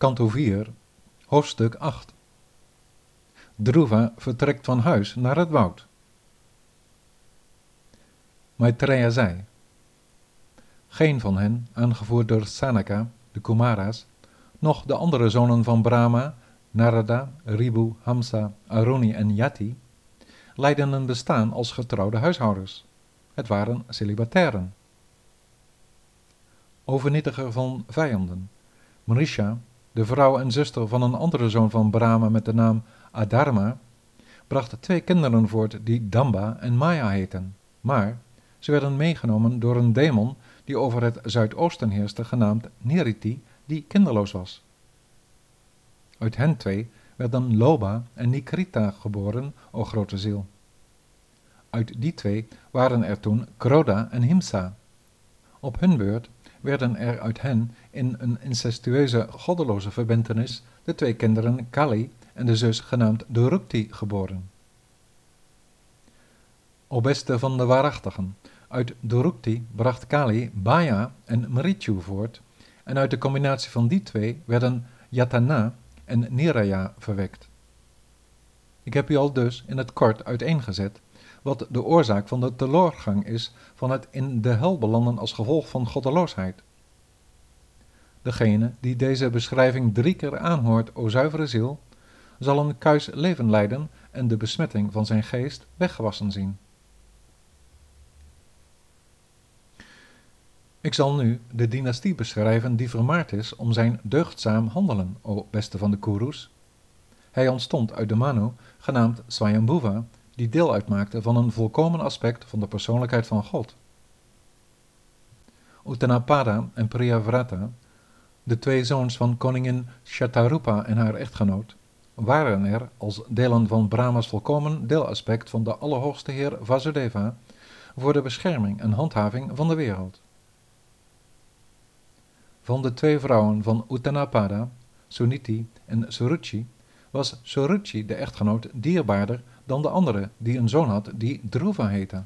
Kanto 4, hoofdstuk 8. Dhruva vertrekt van huis naar het woud. Maitreya zei, geen van hen, aangevoerd door Sanaka, de Kumaras, noch de andere zonen van Brahma, Narada, Ribu, Hamsa, Aruni en Yati, leidden een bestaan als getrouwde huishouders. Het waren celibatairen. Overnietiger van vijanden. Marisha, de vrouw en zuster van een andere zoon van Brahma met de naam Adharma, bracht twee kinderen voort die Damba en Maya heten, maar ze werden meegenomen door een demon die over het zuidoosten heerste, genaamd Niriti, die kinderloos was. Uit hen twee werden Loba en Nikrita geboren, o grote ziel. Uit die twee waren er toen Kroda en Himsa. Op hun beurt werden er uit hen in een incestueuze goddeloze verbintenis de twee kinderen Kali en de zus genaamd Durukti geboren. O beste van de waarachtigen, uit Durukti bracht Kali Baya en Mrichu voort en uit de combinatie van die twee werden Yatana en Niraya verwekt. Ik heb u al dus in het kort uiteengezet wat de oorzaak van de teloorgang is van het in de hel belanden als gevolg van goddeloosheid. Degene die deze beschrijving drie keer aanhoort, o zuivere ziel, zal een kuis leven leiden en de besmetting van zijn geest weggewassen zien. Ik zal nu de dynastie beschrijven die vermaard is om zijn deugdzaam handelen, o beste van de Kurus. Hij ontstond uit de Manu, genaamd Swayambhuva, die deel uitmaakte van een volkomen aspect van de persoonlijkheid van God. Uttanapada en Priyavrata, de twee zoons van koningin Shatarupa en haar echtgenoot, waren er als delen van Brahma's volkomen deelaspect van de Allerhoogste Heer Vasudeva voor de bescherming en handhaving van de wereld. Van de twee vrouwen van Uttanapada, Suniti en Suruchi, was Suruchi de echtgenoot dierbaarder dan de andere die een zoon had die Dhruva heette.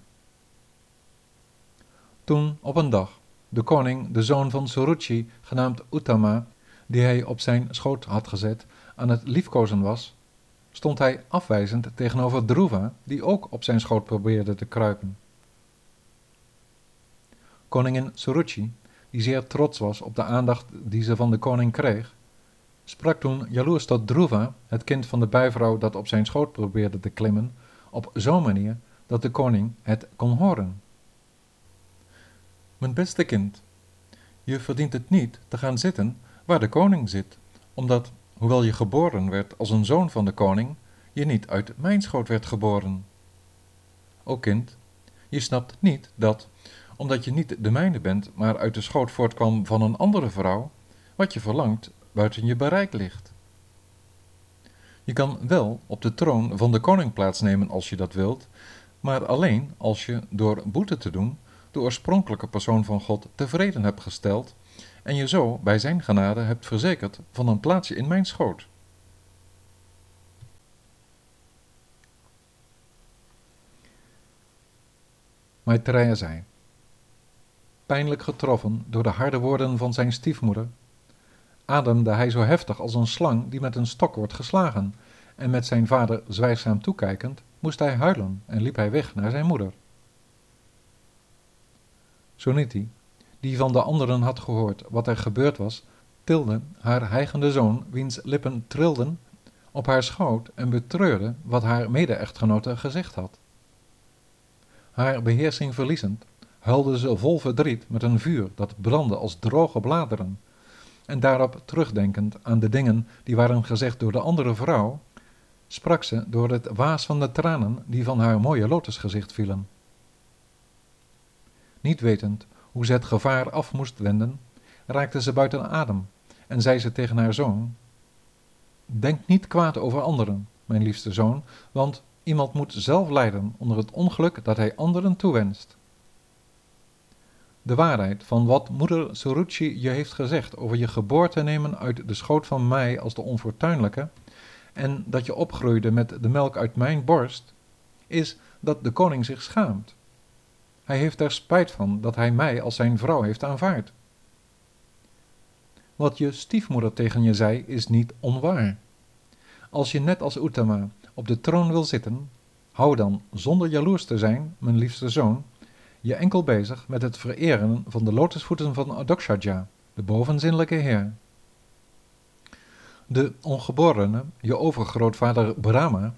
Toen op een dag de koning de zoon van Suruchi, genaamd Uttama, die hij op zijn schoot had gezet, aan het liefkozen was, stond hij afwijzend tegenover Dhruva, die ook op zijn schoot probeerde te kruipen. Koningin Suruchi, die zeer trots was op de aandacht die ze van de koning kreeg, sprak toen jaloers tot Dhruva, het kind van de bijvrouw dat op zijn schoot probeerde te klimmen, op zo'n manier dat de koning het kon horen. Mijn beste kind, je verdient het niet te gaan zitten waar de koning zit, omdat, hoewel je geboren werd als een zoon van de koning, je niet uit mijn schoot werd geboren. O kind, je snapt niet dat, omdat je niet de mijne bent, maar uit de schoot voortkwam van een andere vrouw, wat je verlangt buiten je bereik ligt. Je kan wel op de troon van de koning plaatsnemen als je dat wilt, maar alleen als je door boete te doen de oorspronkelijke persoon van God tevreden hebt gesteld en je zo bij zijn genade hebt verzekerd van een plaatsje in mijn schoot. Maitreya zei, pijnlijk getroffen door de harde woorden van zijn stiefmoeder, ademde hij zo heftig als een slang die met een stok wordt geslagen, en met zijn vader zwijgzaam toekijkend, moest hij huilen en liep hij weg naar zijn moeder. Soniti, die van de anderen had gehoord wat er gebeurd was, tilde haar hijgende zoon, wiens lippen trilden, op haar schoot en betreurde wat haar mede-echtgenote gezegd had. Haar beheersing verliezend, huilde ze vol verdriet met een vuur dat brandde als droge bladeren, en daarop terugdenkend aan de dingen die waren gezegd door de andere vrouw, sprak ze door het waas van de tranen die van haar mooie lotusgezicht vielen. Niet wetend hoe ze het gevaar af moest wenden, raakte ze buiten adem en zei ze tegen haar zoon: Denk niet kwaad over anderen, mijn liefste zoon, want iemand moet zelf lijden onder het ongeluk dat hij anderen toewenst. De waarheid van wat moeder Suruchi je heeft gezegd over je geboorte nemen uit de schoot van mij als de onfortuinlijke, en dat je opgroeide met de melk uit mijn borst, is dat de koning zich schaamt. Hij heeft er spijt van dat hij mij als zijn vrouw heeft aanvaard. Wat je stiefmoeder tegen je zei is niet onwaar. Als je net als Uttama op de troon wil zitten, hou dan, zonder jaloers te zijn, mijn liefste zoon, je enkel bezig met het vereren van de lotusvoeten van Adokshaja, de bovenzinnelijke heer. De ongeborene, je overgrootvader Brahma,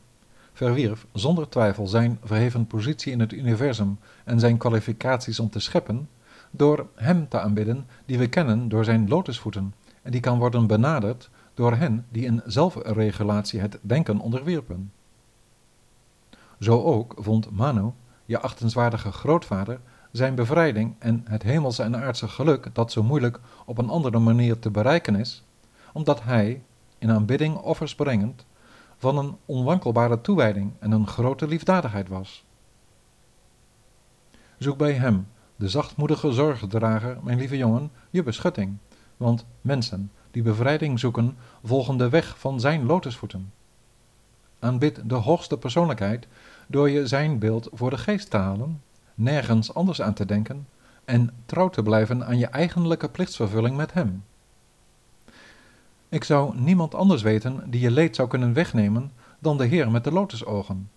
verwierf zonder twijfel zijn verheven positie in het universum en zijn kwalificaties om te scheppen, door hem te aanbidden die we kennen door zijn lotusvoeten en die kan worden benaderd door hen die in zelfregulatie het denken onderwierpen. Zo ook vond Manu, je achtenswaardige grootvader, zijn bevrijding en het hemelse en aardse geluk dat zo moeilijk op een andere manier te bereiken is, omdat hij, in aanbidding offers brengend, van een onwankelbare toewijding en een grote liefdadigheid was. Zoek bij hem, de zachtmoedige zorgdrager, mijn lieve jongen, je beschutting, want mensen die bevrijding zoeken, volgen de weg van zijn lotusvoeten. Aanbid de hoogste persoonlijkheid door je zijn beeld voor de geest te halen, nergens anders aan te denken en trouw te blijven aan je eigenlijke plichtsvervulling met hem. Ik zou niemand anders weten die je leed zou kunnen wegnemen dan de Heer met de lotusogen.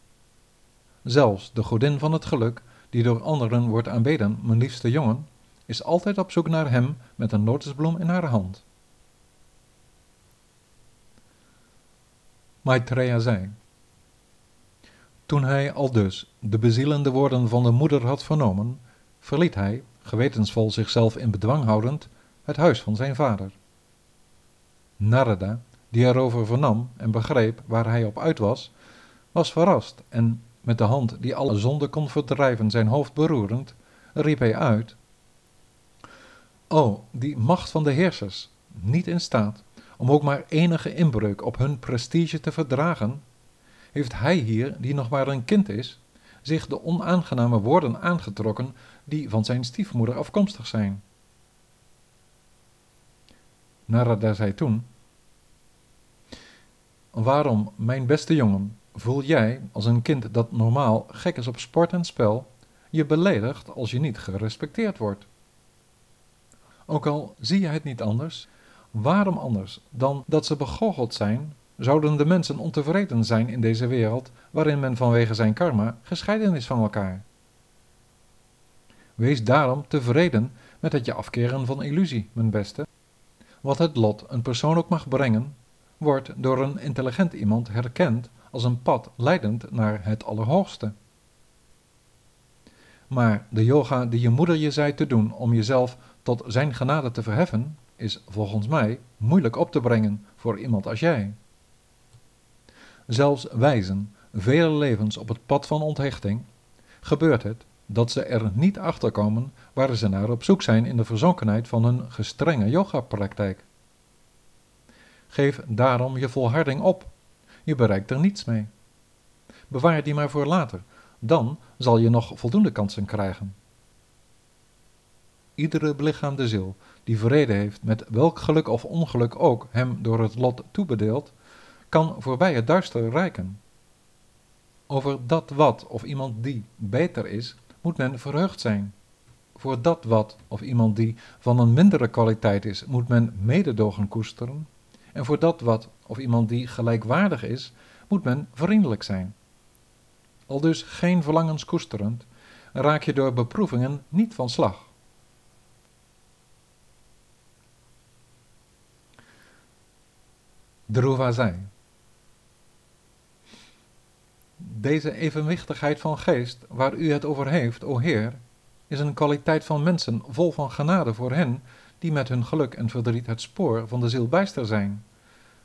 Zelfs de godin van het geluk, die door anderen wordt aanbeden, mijn liefste jongen, is altijd op zoek naar hem met een lotusbloem in haar hand. Maitreya zei, toen hij al dus de bezielende woorden van de moeder had vernomen, verliet hij, gewetensvol zichzelf in bedwang houdend, het huis van zijn vader. Narada, die erover vernam en begreep waar hij op uit was, was verrast en met de hand die alle zonde kon verdrijven zijn hoofd beroerend, riep hij uit: O, die macht van de heersers, niet in staat om ook maar enige inbreuk op hun prestige te verdragen, heeft hij hier, die nog maar een kind is, zich de onaangename woorden aangetrokken die van zijn stiefmoeder afkomstig zijn. Narada zei toen: Waarom, mijn beste jongen, voel jij, als een kind dat normaal gek is op sport en spel, je beledigd als je niet gerespecteerd wordt? Ook al zie je het niet anders, waarom anders dan dat ze begoocheld zijn, zouden de mensen ontevreden zijn in deze wereld waarin men vanwege zijn karma gescheiden is van elkaar? Wees daarom tevreden met het je afkeren van illusie, mijn beste. Wat het lot een persoon ook mag brengen, wordt door een intelligent iemand herkend als een pad leidend naar het Allerhoogste. Maar de yoga die je moeder je zei te doen om jezelf tot zijn genade te verheffen, is volgens mij moeilijk op te brengen voor iemand als jij. Zelfs wijzen, vele levens op het pad van onthechting, gebeurt het dat ze er niet achter komen waar ze naar op zoek zijn in de verzonkenheid van hun gestrenge yoga-praktijk. Geef daarom je volharding op. Je bereikt er niets mee. Bewaar die maar voor later, dan zal je nog voldoende kansen krijgen. Iedere belichaamde ziel die vrede heeft met welk geluk of ongeluk ook hem door het lot toebedeeld, kan voorbij het duister reiken. Over dat wat of iemand die beter is, moet men verheugd zijn. Voor dat wat of iemand die van een mindere kwaliteit is, moet men mededogen koesteren. En voor dat wat of iemand die gelijkwaardig is, moet men vriendelijk zijn. Al dus geen verlangens koesterend, raak je door beproevingen niet van slag. Dhruva zei. Deze evenwichtigheid van geest, waar u het over heeft, o Heer, is een kwaliteit van mensen vol van genade voor hen die met hun geluk en verdriet het spoor van de ziel bijster zijn.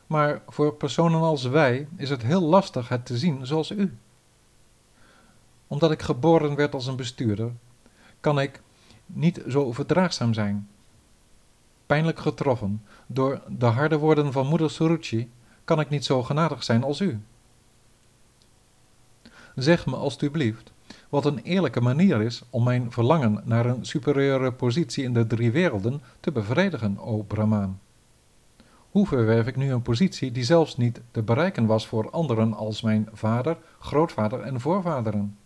Maar voor personen als wij is het heel lastig het te zien zoals u. Omdat ik geboren werd als een bestuurder, kan ik niet zo verdraagzaam zijn. Pijnlijk getroffen door de harde woorden van moeder Suruchi, kan ik niet zo genadig zijn als u. Zeg me alstublieft wat een eerlijke manier is om mijn verlangen naar een superieure positie in de drie werelden te bevredigen, o Brahmaan. Hoe verwerf ik nu een positie die zelfs niet te bereiken was voor anderen als mijn vader, grootvader en voorvaderen?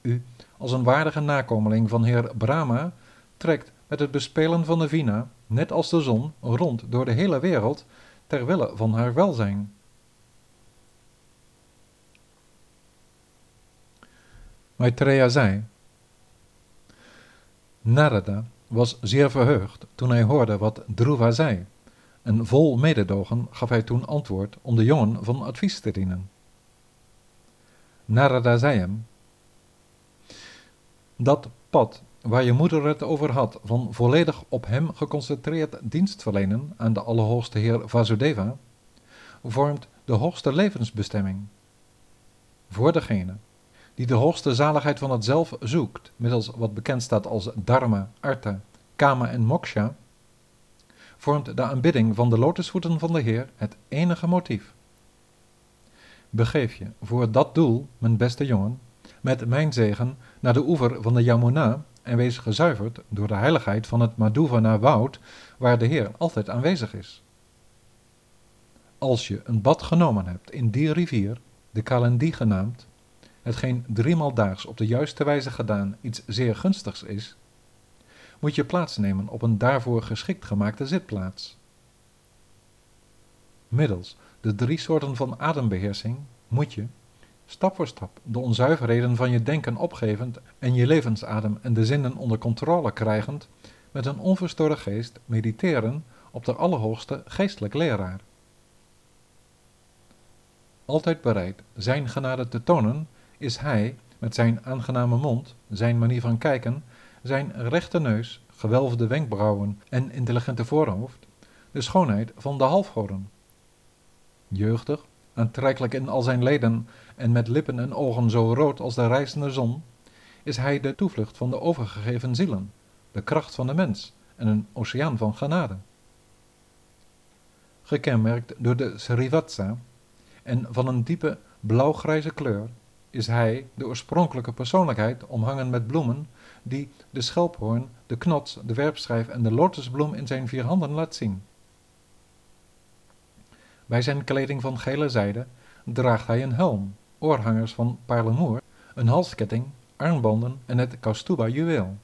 U, als een waardige nakomeling van heer Brahma, trekt met het bespelen van de vina, net als de zon, rond door de hele wereld, ter wille van haar welzijn. Maitreya zei, Narada was zeer verheugd toen hij hoorde wat Dhruva zei, en vol mededogen gaf hij toen antwoord om de jongen van advies te dienen. Narada zei hem, dat pad waar je moeder het over had van volledig op hem geconcentreerd dienst verlenen aan de Allerhoogste Heer Vasudeva, vormt de hoogste levensbestemming. Voor degene die de hoogste zaligheid van het zelf zoekt, middels wat bekend staat als dharma, artha, kama en moksha, vormt de aanbidding van de lotusvoeten van de Heer het enige motief. Begeef je voor dat doel, mijn beste jongen, met mijn zegen naar de oever van de Yamuna en wees gezuiverd door de heiligheid van het Madhuvana woud, waar de Heer altijd aanwezig is. Als je een bad genomen hebt in die rivier, de Kalendi genaamd, hetgeen driemaal daags op de juiste wijze gedaan iets zeer gunstigs is, moet je plaatsnemen op een daarvoor geschikt gemaakte zitplaats. Middels de drie soorten van adembeheersing moet je, stap voor stap, de onzuiverheden van je denken opgevend en je levensadem en de zinnen onder controle krijgend, met een onverstoorde geest mediteren op de allerhoogste geestelijk leraar. Altijd bereid zijn genade te tonen, is hij met zijn aangename mond, zijn manier van kijken, zijn rechte neus, gewelfde wenkbrauwen en intelligente voorhoofd, de schoonheid van de halfgoden. Jeugdig, aantrekkelijk in al zijn leden en met lippen en ogen zo rood als de rijzende zon, is hij de toevlucht van de overgegeven zielen, de kracht van de mens en een oceaan van genade. Gekenmerkt door de Srivatsa en van een diepe blauwgrijze kleur, is hij de oorspronkelijke persoonlijkheid omhangen met bloemen die de schelphoorn, de knots, de werpschijf en de lotusbloem in zijn vier handen laat zien. Bij zijn kleding van gele zijde draagt hij een helm, oorhangers van parlemoer, een halsketting, armbanden en het Kaustuba juweel.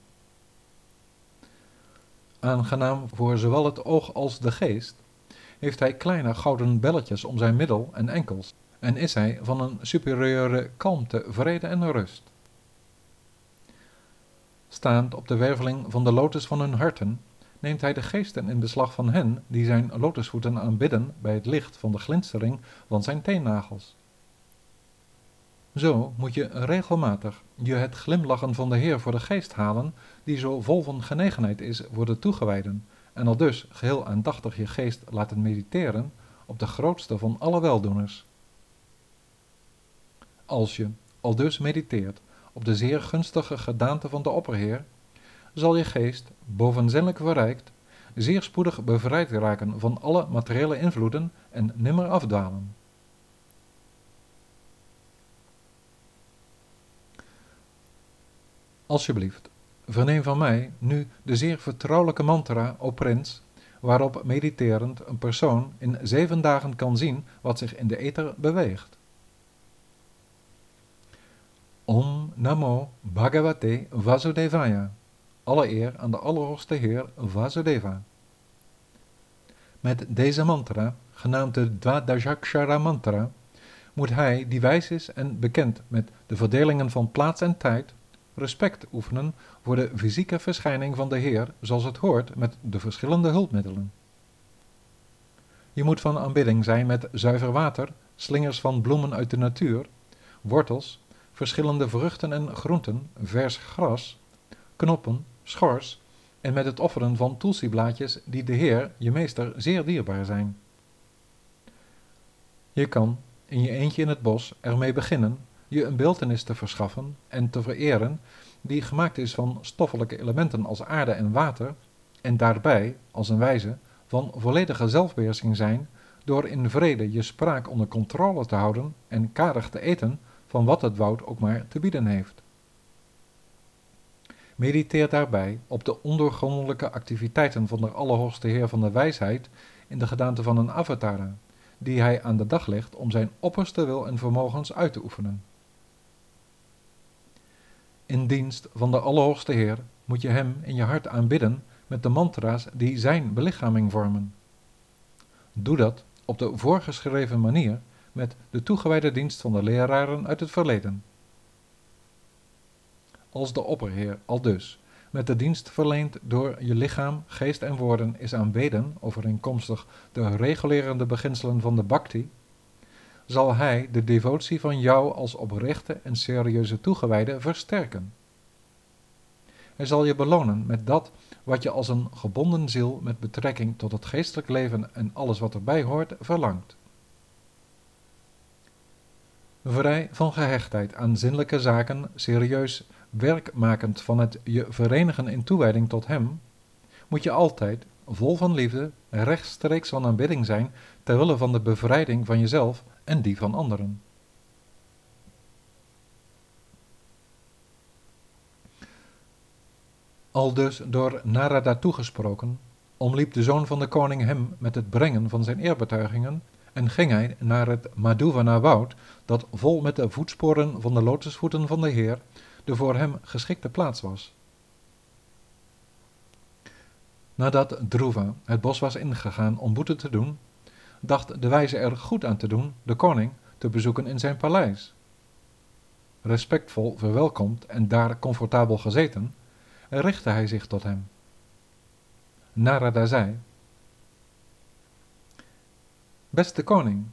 Aangenaam voor zowel het oog als de geest, heeft hij kleine gouden belletjes om zijn middel en enkels en is hij van een superieure kalmte, vrede en rust. Staand op de werveling van de lotus van hun harten, neemt hij de geesten in beslag van hen die zijn lotusvoeten aanbidden bij het licht van de glinstering van zijn teennagels. Zo moet je regelmatig je het glimlachen van de Heer voor de geest halen, die zo vol van genegenheid is voor de toegewijden, en al dus geheel aandachtig je geest laten mediteren op de grootste van alle weldoeners. Als je al dus mediteert op de zeer gunstige gedaante van de opperheer, zal je geest, bovenzinnelijk verrijkt, zeer spoedig bevrijd raken van alle materiële invloeden en nimmer afdwalen. Alsjeblieft, verneem van mij nu de zeer vertrouwelijke mantra, o prins, waarop mediterend een persoon in zeven dagen kan zien wat zich in de ether beweegt. Om Namo Bhagavate Vasudevaya. Alle eer aan de Allerhoogste Heer Vasudeva. Met deze mantra, genaamd de Dvadajakshara mantra, moet hij, die wijs is en bekend met de verdelingen van plaats en tijd, respect oefenen voor de fysieke verschijning van de Heer, zoals het hoort met de verschillende hulpmiddelen. Je moet van aanbidding zijn met zuiver water, slingers van bloemen uit de natuur, wortels, verschillende vruchten en groenten, vers gras, knoppen, schors en met het offeren van tulsi-blaadjes die de Heer, je meester, zeer dierbaar zijn. Je kan, in je eentje in het bos, ermee beginnen je een beeltenis te verschaffen en te vereren die gemaakt is van stoffelijke elementen als aarde en water en daarbij, als een wijze, van volledige zelfbeheersing zijn door in vrede je spraak onder controle te houden en karig te eten van wat het woud ook maar te bieden heeft. Mediteer daarbij op de ondoorgrondelijke activiteiten van de Allerhoogste Heer van de Wijsheid in de gedaante van een avatar, die hij aan de dag legt om zijn opperste wil en vermogens uit te oefenen. In dienst van de Allerhoogste Heer moet je hem in je hart aanbidden met de mantra's die zijn belichaming vormen. Doe dat op de voorgeschreven manier met de toegewijde dienst van de leraren uit het verleden. Als de opperheer al dus met de dienst verleend door je lichaam, geest en woorden is aanbeden, overeenkomstig de regulerende beginselen van de bhakti, zal hij de devotie van jou als oprechte en serieuze toegewijde versterken. Hij zal je belonen met dat wat je als een gebonden ziel met betrekking tot het geestelijk leven en alles wat erbij hoort verlangt. Vrij van gehechtheid aan zinnelijke zaken, serieus werkmakend van het je verenigen in toewijding tot Hem, moet je altijd, vol van liefde, rechtstreeks van aanbidding zijn ter wille van de bevrijding van jezelf en die van anderen. Al dus door Narada toegesproken, omliep de zoon van de koning hem met het brengen van zijn eerbetuigingen en ging hij naar het Madhuvana-woud, dat vol met de voetsporen van de lotusvoeten van de Heer, de voor hem geschikte plaats was. Nadat Dhruva het bos was ingegaan om boete te doen, dacht de wijze er goed aan te doen de koning te bezoeken in zijn paleis. Respectvol verwelkomd en daar comfortabel gezeten, richtte hij zich tot hem. Narada zei, Beste koning,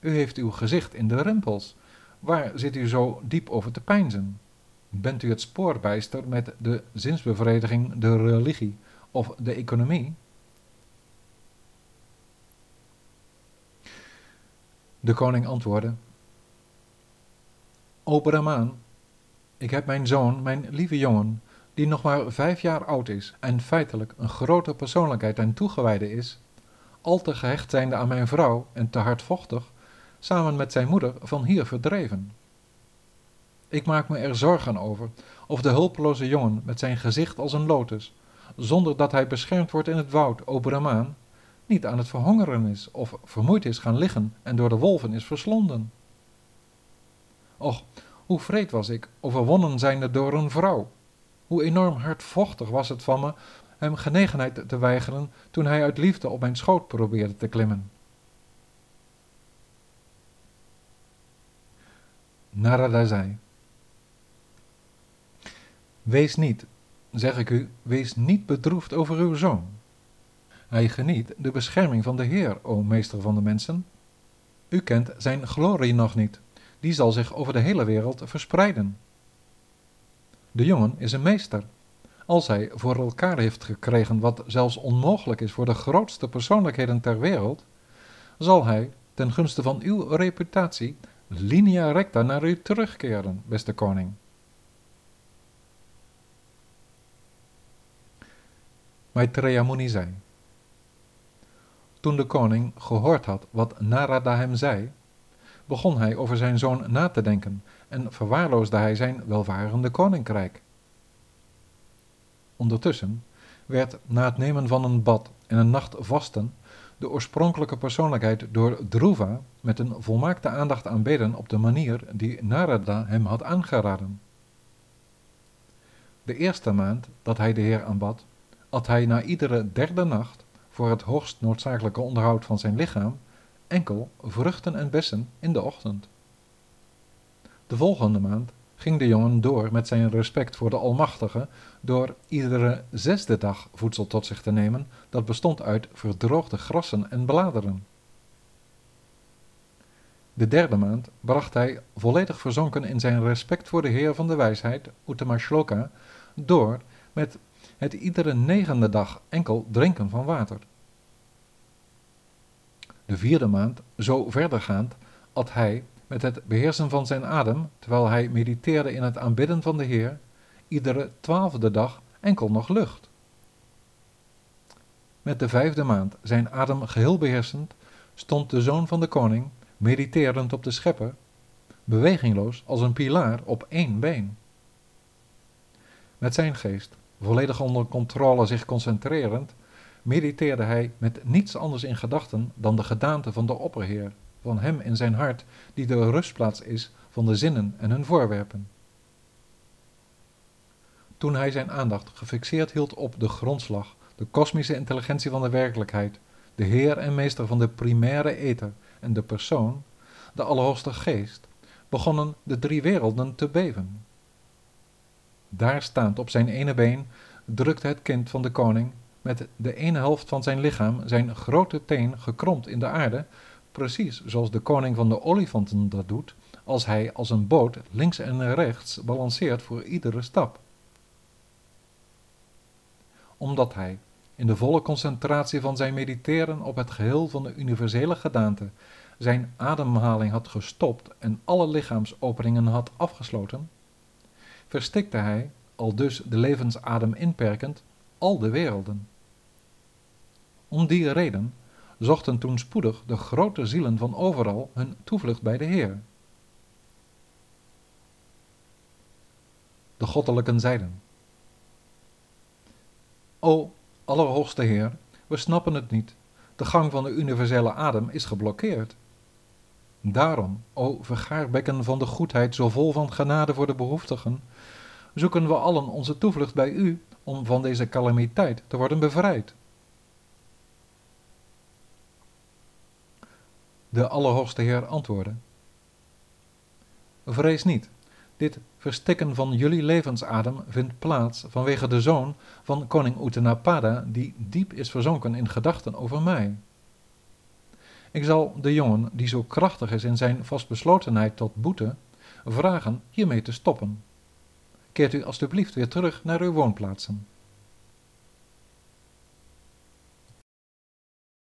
u heeft uw gezicht in de rimpels. Waar zit u zo diep over te peinzen? Bent u het spoorbijster met de zinsbevrediging, de religie of de economie? De koning antwoordde, O Brahmaan, ik heb mijn zoon, mijn lieve jongen, die nog maar vijf jaar oud is en feitelijk een grote persoonlijkheid en toegewijde is, al te gehecht zijnde aan mijn vrouw en te hardvochtig, samen met zijn moeder van hier verdreven. Ik maak me er zorgen over of de hulpeloze jongen met zijn gezicht als een lotus, zonder dat hij beschermd wordt in het woud, o Brahmaan, niet aan het verhongeren is of vermoeid is gaan liggen en door de wolven is verslonden. Och, hoe vreed was ik, overwonnen zijnde door een vrouw. Hoe enorm hardvochtig was het van me hem genegenheid te weigeren toen hij uit liefde op mijn schoot probeerde te klimmen. Narada zei, Wees niet, zeg ik u, wees niet bedroefd over uw zoon. Hij geniet de bescherming van de Heer, o meester van de mensen. U kent zijn glorie nog niet, die zal zich over de hele wereld verspreiden. De jongen is een meester. Als hij voor elkaar heeft gekregen wat zelfs onmogelijk is voor de grootste persoonlijkheden ter wereld, zal hij, ten gunste van uw reputatie, linea recta naar u terugkeren, beste koning. Maitreya Muni zei. Toen de koning gehoord had wat Narada hem zei, begon hij over zijn zoon na te denken en verwaarloosde hij zijn welvarende koninkrijk. Ondertussen werd na het nemen van een bad en een nacht vasten de oorspronkelijke persoonlijkheid door Dhruva met een volmaakte aandacht aanbeden op de manier die Narada hem had aangeraden. De eerste maand dat hij de Heer aanbad, at hij na iedere derde nacht voor het hoogst noodzakelijke onderhoud van zijn lichaam enkel vruchten en bessen in de ochtend. De volgende maand ging de jongen door met zijn respect voor de Almachtige door iedere zesde dag voedsel tot zich te nemen dat bestond uit verdroogde grassen en bladeren. De derde maand bracht hij, volledig verzonken in zijn respect voor de Heer van de wijsheid, Uttama Shloka, door met het iedere negende dag enkel drinken van water. De vierde maand, zo verdergaand, at hij met het beheersen van zijn adem, terwijl hij mediteerde in het aanbidden van de Heer, iedere twaalfde dag enkel nog lucht. Met de vijfde maand, zijn adem geheel beheersend, stond de zoon van de koning, mediterend op de schepper, bewegingloos als een pilaar op één been. Met zijn geest, volledig onder controle zich concentrerend, mediteerde hij met niets anders in gedachten dan de gedaante van de opperheer, van hem in zijn hart, die de rustplaats is van de zinnen en hun voorwerpen. Toen hij zijn aandacht gefixeerd hield op de grondslag, de kosmische intelligentie van de werkelijkheid, de Heer en Meester van de primaire ether en de persoon, de Allerhoogste Geest, begonnen de drie werelden te beven. Daar staand op zijn ene been drukte het kind van de koning met de ene helft van zijn lichaam zijn grote teen gekromd in de aarde, precies zoals de koning van de olifanten dat doet, als hij als een boot links en rechts balanceert voor iedere stap. Omdat hij, in de volle concentratie van zijn mediteren op het geheel van de universele gedaante, zijn ademhaling had gestopt en alle lichaamsopeningen had afgesloten, verstikte hij, al dus de levensadem inperkend, al de werelden. Om die reden zochten toen spoedig de grote zielen van overal hun toevlucht bij de Heer. De goddelijken zeiden, O, Allerhoogste Heer, we snappen het niet, de gang van de universele adem is geblokkeerd. Daarom, o vergaarbekken van de goedheid zo vol van genade voor de behoeftigen, zoeken we allen onze toevlucht bij u om van deze calamiteit te worden bevrijd. De Allerhoogste Heer antwoordde, Vrees niet, dit verstikken van jullie levensadem vindt plaats vanwege de zoon van koning Utanapada, die diep is verzonken in gedachten over mij. Ik zal de jongen, die zo krachtig is in zijn vastbeslotenheid tot boete, vragen hiermee te stoppen. Keert u alstublieft weer terug naar uw woonplaatsen.